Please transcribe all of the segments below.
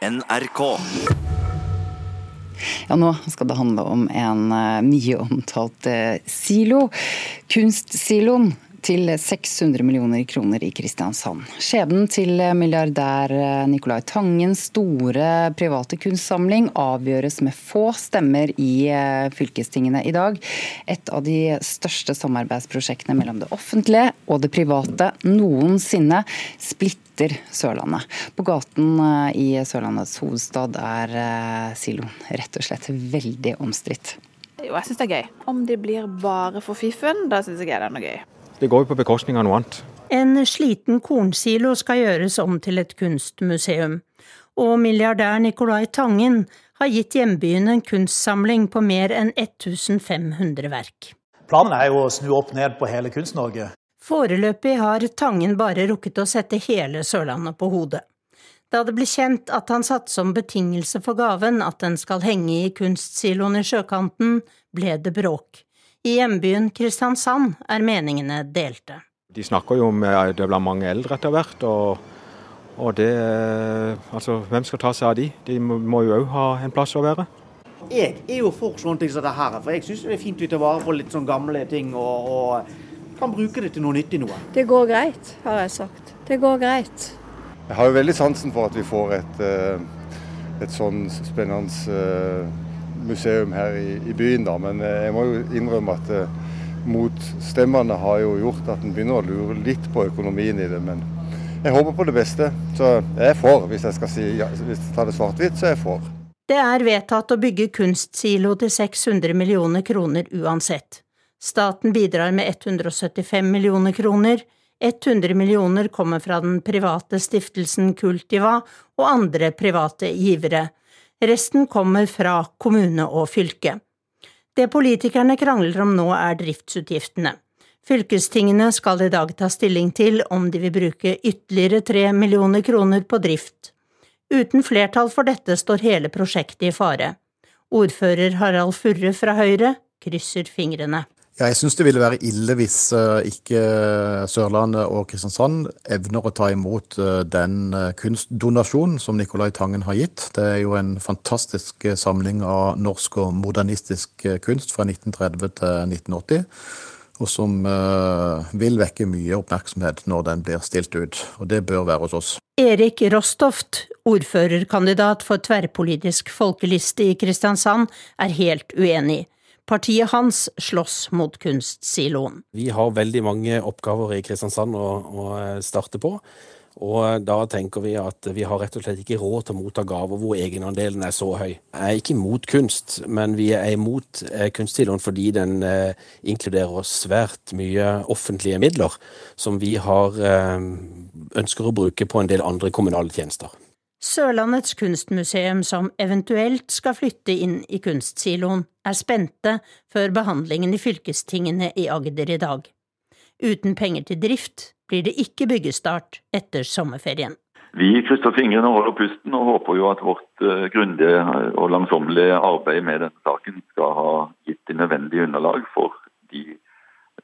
NRK. Ja, nå skal det handle om en eh, mye omtalt eh, silo. Kunstsiloen til 600 millioner kroner i Kristiansand. Skjebnen til milliardær Nicolai Tangens store private kunstsamling avgjøres med få stemmer i eh, fylkestingene i dag. Et av de største samarbeidsprosjektene mellom det offentlige og det private noensinne splitter Sørlandet. På gaten eh, i Sørlandets hovedstad er eh, siloen rett og slett veldig omstridt. Jo, jeg syns det er gøy. Om det blir bare for fiffen, da syns jeg det er noe gøy. Det går jo på bekostning av noe annet. En sliten kornsilo skal gjøres om til et kunstmuseum. Og milliardær Nicolai Tangen har gitt hjembyen en kunstsamling på mer enn 1500 verk. Planen er jo å snu opp ned på hele Kunst-Norge. Foreløpig har Tangen bare rukket å sette hele Sørlandet på hodet. Da det ble kjent at han satte som betingelse for gaven at den skal henge i kunstsiloen i sjøkanten, ble det bråk. I hjembyen Kristiansand er meningene delte. De snakker jo om at det blir mange eldre etter hvert. og, og det, altså, Hvem skal ta seg av de? De må, må jo òg ha en plass å være. Jeg er jo for sånne ting som dette her, for jeg syns det er fint å ta vare på litt sånn gamle ting. Og, og kan bruke det til noe nyttig noe. Det går greit, har jeg sagt. Det går greit. Jeg har jo veldig sansen for at vi får et, eh, et sånn spennende eh, museum her i, i, byen, da. Men eh, jeg må jo innrømme at motstemmene har jo gjort at en begynner å lure litt på økonomien i det. Men jeg håper på det beste. Så jeg er for, hvis jeg skal si ja, hvis jeg tar det svart-hvitt, så er jeg for. Det er vedtatt å bygge kunstsilo til 600 millioner kroner uansett. Staten bidrar med 175 millioner kroner. 100 millioner kommer fra den private stiftelsen Kultiva og andre private givere. Resten kommer fra kommune og fylke. Det politikerne krangler om nå er driftsutgiftene. Fylkestingene skal i dag ta stilling til om de vil bruke ytterligere tre millioner kroner på drift. Uten flertall for dette står hele prosjektet i fare. Ordfører Harald Furre fra Høyre krysser fingrene. Ja, jeg syns det ville være ille hvis uh, ikke Sørlandet og Kristiansand evner å ta imot uh, den kunstdonasjonen som Nicolai Tangen har gitt. Det er jo en fantastisk samling av norsk og modernistisk kunst fra 1930 til 1980. Og som vil vekke mye oppmerksomhet når den blir stilt ut. Og det bør være hos oss. Erik Rostoft, ordførerkandidat for tverrpolitisk folkeliste i Kristiansand, er helt uenig. Partiet hans slåss mot kunstsiloen. Vi har veldig mange oppgaver i Kristiansand å, å starte på. Og da tenker vi at vi har rett og slett ikke råd til å motta gaver hvor egenandelen er så høy. Jeg er ikke imot kunst, men vi er imot eh, fordi den eh, inkluderer svært mye offentlige midler som vi har, eh, ønsker å bruke på en del andre kommunale tjenester. Sørlandets kunstmuseum, som eventuelt skal flytte inn i kunstsiloen, er spente før behandlingen i fylkestingene i Agder i dag. Uten penger til drift blir det ikke byggestart etter sommerferien. Vi krysser fingrene og holder pusten, og håper jo at vårt uh, grundige og langsommelige arbeid med denne saken skal ha gitt det nødvendige underlag for de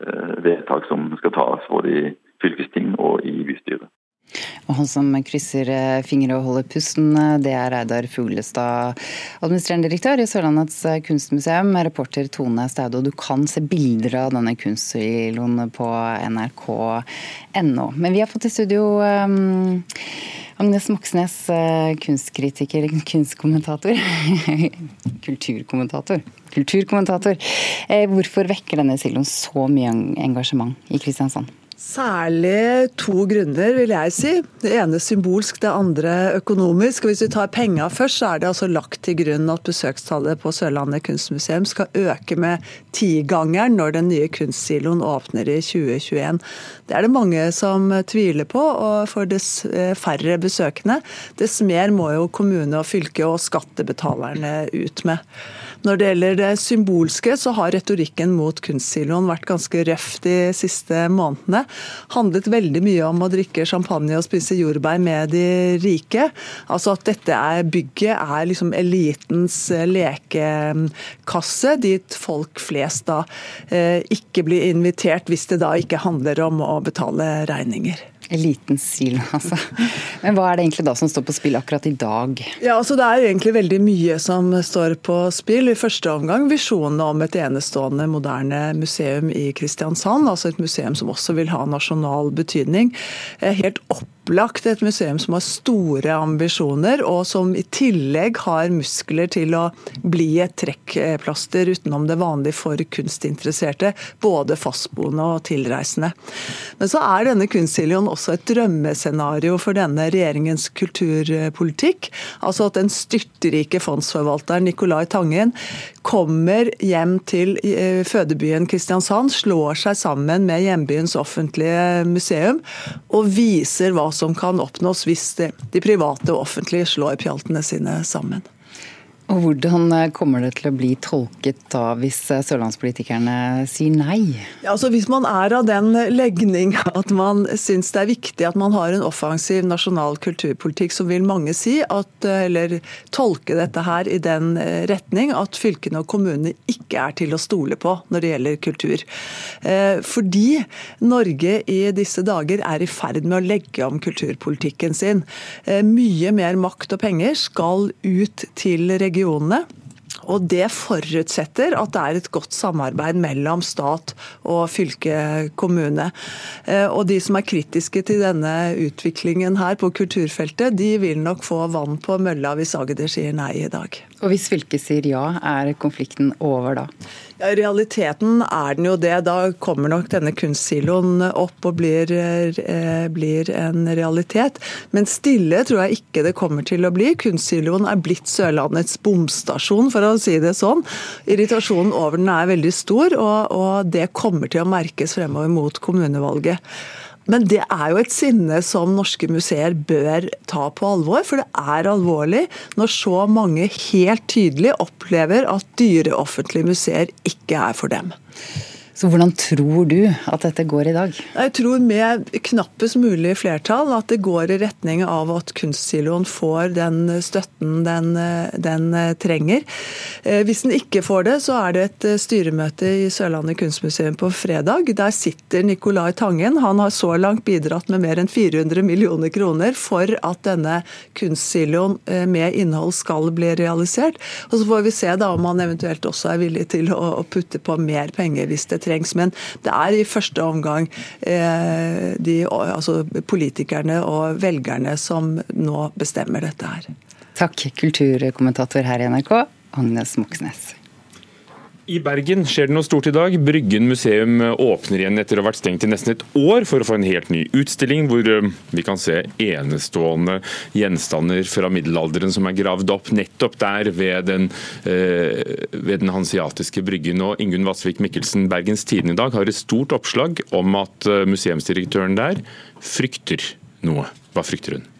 uh, vedtak som skal tas både i fylkesting og i bystyret. Og han som krysser eh, fingre og holder pusten, eh, det er Reidar Fuglestad, administrerende direktør i Sørlandets eh, kunstmuseum. Reporter Tone Staude, du kan se bilder av denne kunstsiloen på nrk.no. Men vi har fått i studio um, Agnes Moxnes, kunstkritiker, kunstkommentator. Kulturkommentator. Kulturkommentator. Hvorfor vekker denne siloen så mye engasjement i Kristiansand? Særlig to grunner, vil jeg si. Det ene symbolsk, det andre økonomisk. Hvis vi tar penga først, så er det altså lagt til grunn at besøkstallet på Sørlandet kunstmuseum skal øke med tigangeren når den nye kunstsiloen åpner i 2021. Det er det mange som tviler på, og for dess eh, færre besøkende, dess mer må jo kommune og fylke og skattebetalerne ut med. Når det gjelder det symbolske, så har retorikken mot kunstsiloen vært ganske røff de siste månedene. Handlet veldig mye om å drikke champagne og spise jordbær med de rike. Altså at dette er bygget er liksom elitens lekekasse, dit folk flest da eh, ikke blir invitert hvis det da ikke handler om å betale regninger. En liten silo, altså. Men hva er det egentlig da som står på spill akkurat i dag? Ja, altså Det er egentlig veldig mye som står på spill. I første omgang visjonene om et enestående moderne museum i Kristiansand. Altså et museum som også vil ha nasjonal betydning. Helt opp opplagt et museum som har store ambisjoner, og som i tillegg har muskler til å bli et trekkplaster utenom det vanlige for kunstinteresserte, både fastboende og tilreisende. Men så er denne kunstsiloen også et drømmescenario for denne regjeringens kulturpolitikk. Altså at den styrtrike fondsforvalteren Nicolai Tangen kommer hjem til eh, fødebyen Kristiansand, slår seg sammen med hjembyens offentlige museum og viser hva som kan oppnås hvis de private og offentlige slår pjaltene sine sammen. Og Hvordan eh, kommer det til å bli tolket da hvis eh, sørlandspolitikerne sier nei? Ja, altså Hvis man er av den legning at man syns det er viktig at man har en offensiv nasjonal kulturpolitikk, så vil mange si at, eh, eller tolke dette her i den retning at fylkene og kommunene ikke er til å stole på når det gjelder kultur. Fordi Norge i disse dager er i ferd med å legge om kulturpolitikken sin. Mye mer makt og penger skal ut til regionene regionene. Og Det forutsetter at det er et godt samarbeid mellom stat og fylke, kommune. Eh, og De som er kritiske til denne utviklingen her på kulturfeltet, de vil nok få vann på mølla hvis Agder sier nei i dag. Og Hvis fylket sier ja, er konflikten over da? Ja, realiteten er den jo det. Da kommer nok denne kunstsiloen opp og blir, eh, blir, en realitet. Men stille tror jeg ikke det kommer til å bli. Kunstsiloen er blitt Sørlandets bomstasjon, for å si det sånn. Irritasjonen over den er veldig stor, og, og det kommer til å merkes fremover mot kommunevalget. Men det er jo et sinne som norske museer bør ta på alvor. For det er alvorlig når så mange helt tydelig opplever at dyre offentlige museer ikke er for dem. Så hvordan tror du at dette går i dag? Jeg tror med knappest mulig flertall at det går i retning av at kunstsiloen får den støtten den, den, trenger. Eh, hvis den ikke får det, så er det et styremøte i Sørlandet kunstmuseum på fredag. Der sitter Nicolai Tangen. Han har så langt bidratt med mer enn 400 millioner kroner for at denne kunstsiloen eh, med innhold skal bli realisert. Og Så får vi se da om han eventuelt også er villig til å putte på mer penger hvis det trengs. Men det er i første omgang eh, de, altså politikerne og velgerne som nå bestemmer dette her. Takk, kulturkommentator her i NRK, Agnes Moxnes. I Bergen skjer det noe stort i dag. Bryggen museum åpner igjen etter å ha vært stengt i nesten et år for å få en helt ny utstilling, hvor eh, vi kan se enestående gjenstander fra middelalderen som er gravd opp nettopp der ved den, eh, ved den hansiatiske bryggen. Og Ingunn Vassvik Mikkelsen, Bergens Tidende i dag har et stort oppslag om at eh, museumsdirektøren der frykter noe. Hva frykter hun?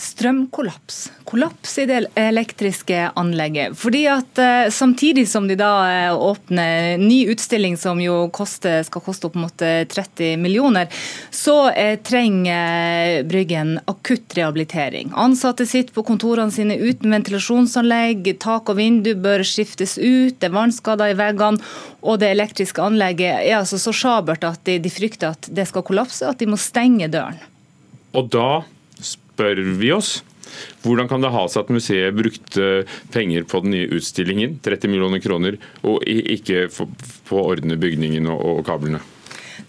Strømkollaps. Kollaps i det elektriske anlegget. Fordi at uh, Samtidig som de da uh, åpner ny utstilling som jo koster, skal koste opp mot 30 millioner, så trenger Bryggen akutt rehabilitering. Ansatte sitter på kontorene sine uten ventilasjonsanlegg, tak og vindu bør skiftes ut, det er vannskader i veggene, og det elektriske anlegget er altså så sjabert at de, de frykter at det skal kollapse, at de må stenge døren. Og da spør vi oss. Hvordan kan det ha seg at museet brukte penger på den nye utstillingen, 30 millioner kroner, og ikke på å ordne bygningen og kablene?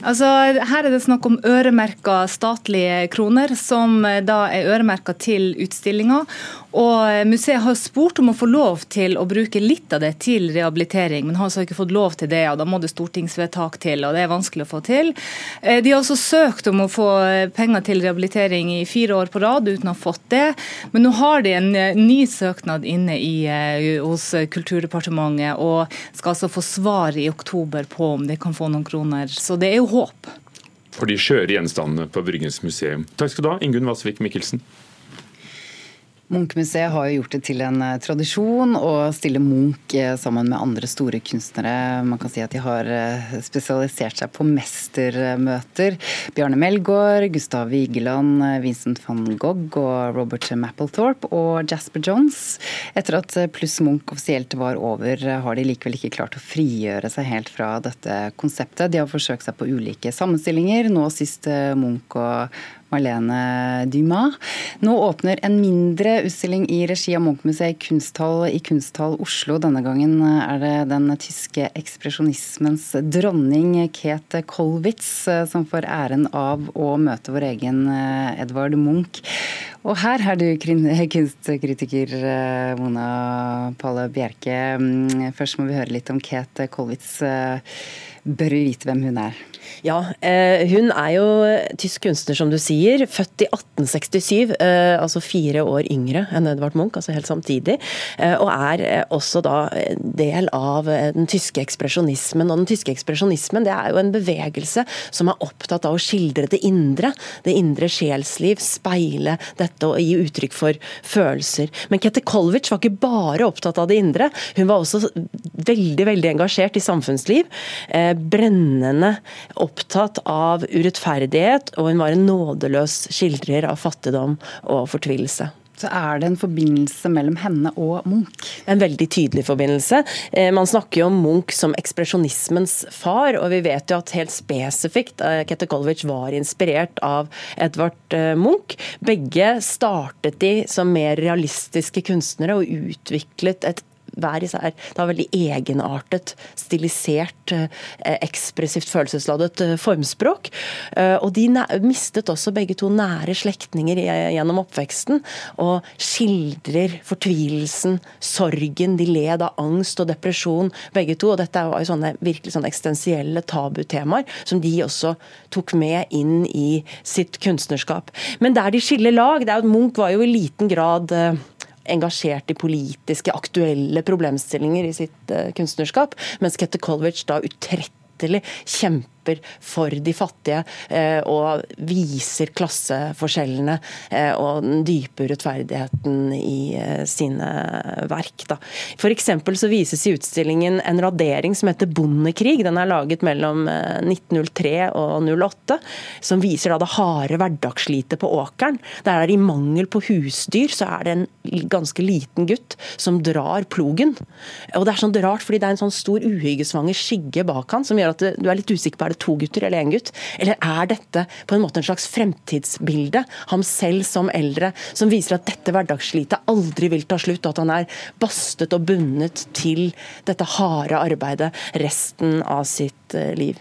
Altså, her er det snakk om øremerka statlige kroner, som da er øremerka til utstillinga. Og Museet har spurt om å få lov til å bruke litt av det til rehabilitering, men har altså ikke fått lov til det. og Da må det stortingsvedtak til, og det er vanskelig å få til. Eh, de har også søkt om å få penger til rehabilitering i fire år på rad uten å ha fått det. Men nå har de en eh, ny søknad inne i, eh, hos Kulturdepartementet og skal altså få svar i oktober på om de kan få noen kroner. Så det er jo håp. For de skjøre gjenstandene på Bryggens museum. Takk skal du ha, Ingunn Vasvik Mikkelsen. Munchmuseet har jo gjort det til en eh, tradisjon å stille Munch eh, sammen med andre store kunstnere. Man kan si at de har eh, spesialisert seg på mestermøter. Bjarne Melgaard, Gustav Vigeland, Vincent van Gogh og Robert Mapplethorpe og Jasper Johns. Etter at Pluss Munch offisielt var over, har de likevel ikke klart å frigjøre seg helt fra dette konseptet. De har forsøkt seg på ulike sammenstillinger, nå sist Munch og Marlene Dumas. Nå åpner en mindre utstilling i regi av Munch-museet Kunsthall i Kunsthall Oslo. Denne gangen er det den tyske ekspresjonismens dronning Kate Kolwitz som får æren av å møte vår egen Edvard Munch. Og her er du kunstkritiker Mona Palle Bjerke. Mm, først må vi høre litt om Kate Kolwitz. Bør vi vite hvem hun er? Ja, eh, hun er jo tysk kunstner, som du sier. Født i 1867, eh, altså fire år yngre enn Edvard Munch, altså helt samtidig. Eh, og er også da del av den tyske ekspresjonismen. Og den tyske ekspresjonismen det er jo en bevegelse som er opptatt av å skildre det indre. Det indre sjelsliv, speile dette og gi uttrykk for følelser. Men Kette Kolwitz var ikke bare opptatt av det indre, hun var også veldig, veldig engasjert i samfunnsliv. Brennende opptatt av urettferdighet, og hun var en nådeløs skildrer av fattigdom og fortvilelse. Så er det en forbindelse mellom henne og Munch? En veldig tydelig forbindelse. Eh, man snakker jo om Munch som ekspresjonismens far, og vi vet jo at helt spesifikt eh, Kette Kolwitz var inspirert av Edvard eh, Munch. Begge startet de som mer realistiske kunstnere og utviklet et hver især da veldig egenartet, stilisert, eh, ekspressivt følelsesladet eh, formspråk. Eh, og de mistet også begge to nære slektninger gjennom oppveksten, og skildrer fortvilelsen, sorgen. De led av angst og depresjon, begge to. Og dette var jo sånne virkelig sånne eksistensielle tabutemaer som de også tok med inn i sitt kunstnerskap. Men der de skiller lag, det er jo at Munch var jo i liten grad engasjert i politiske, aktuelle problemstillinger i sitt uh, kunstnerskap, mens Kette Kolwitz da utrettelig kjemper kjemper for de fattige eh, og viser klasseforskjellene eh, og den dype urettferdigheten i eh, sine verk. Da. For så vises i utstillingen en radering som heter 'Bondekrig'. Den er laget mellom 1903 og 08, som viser da det harde hverdagsslitet på åkeren. Der er i mangel på husdyr, så er det en ganske liten gutt som drar plogen. Og det er sånn rart, fordi det er en sånn stor uhyggesvanger skygge bak han, som gjør at du er litt usikker på det to gutter eller én gutt? Eller er dette på en måte en slags fremtidsbilde, ham selv som eldre, som viser at dette hverdagsslitet aldri vil ta slutt, og at han er bastet og bundet til dette harde arbeidet resten av sitt eh, liv?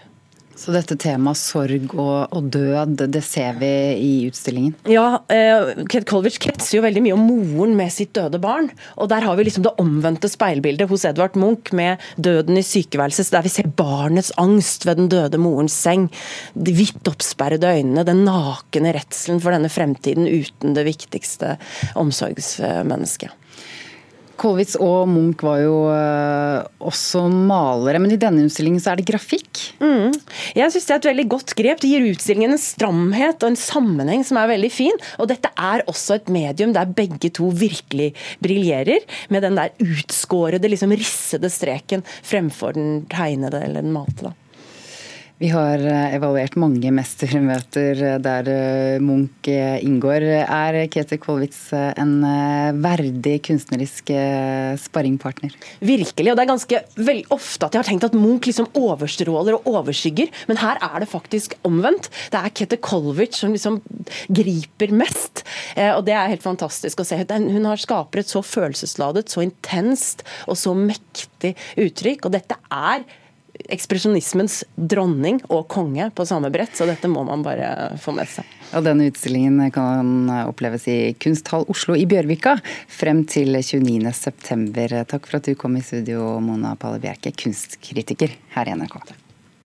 Så dette temaet sorg og, og, død, det ser vi i utstillingen? Ja, eh, Kate Colwich kretser jo veldig mye om moren med sitt døde barn. Og der har vi liksom det omvendte speilbildet hos Edvard Munch med døden i sykeværelset, der vi ser barnets angst ved den døde morens seng. De vidt oppsperrede øynene, den nakne redselen for denne fremtiden uten det viktigste omsorgsmennesket. Kolwitz og Munch var jo uh, også malere, men i denne utstillingen så er det grafikk? Mm. Jeg syns det er et veldig godt grep. Det gir utstillingen en stramhet og en sammenheng som er veldig fin. Og dette er også et medium der begge to virkelig briljerer, med den der utskårede, liksom rissede streken fremfor den tegnede eller den malte. Vi har eh, evaluert mange mestermøter eh, der eh, Munch inngår. Er Kete Kolwitz en verdig kunstnerisk sparringpartner? Virkelig, og det er ganske veldig ofte at jeg har tenkt at Munch liksom overstråler og overskygger, men her er det faktisk omvendt. Det er Kete Kolwitz som liksom griper mest, og det er helt fantastisk å se. Hun har skaper et så følelsesladet, så intenst og så mektig uttrykk, og dette er ekspresjonismens dronning og konge på samme brett, så dette må man bare få med seg. Og denne utstillingen kan oppleves i Kunsthall Oslo i Bjørvika frem til 29.9. Takk for at du kom i studio, Mona Palle Bjerke, kunstkritiker her i NRK.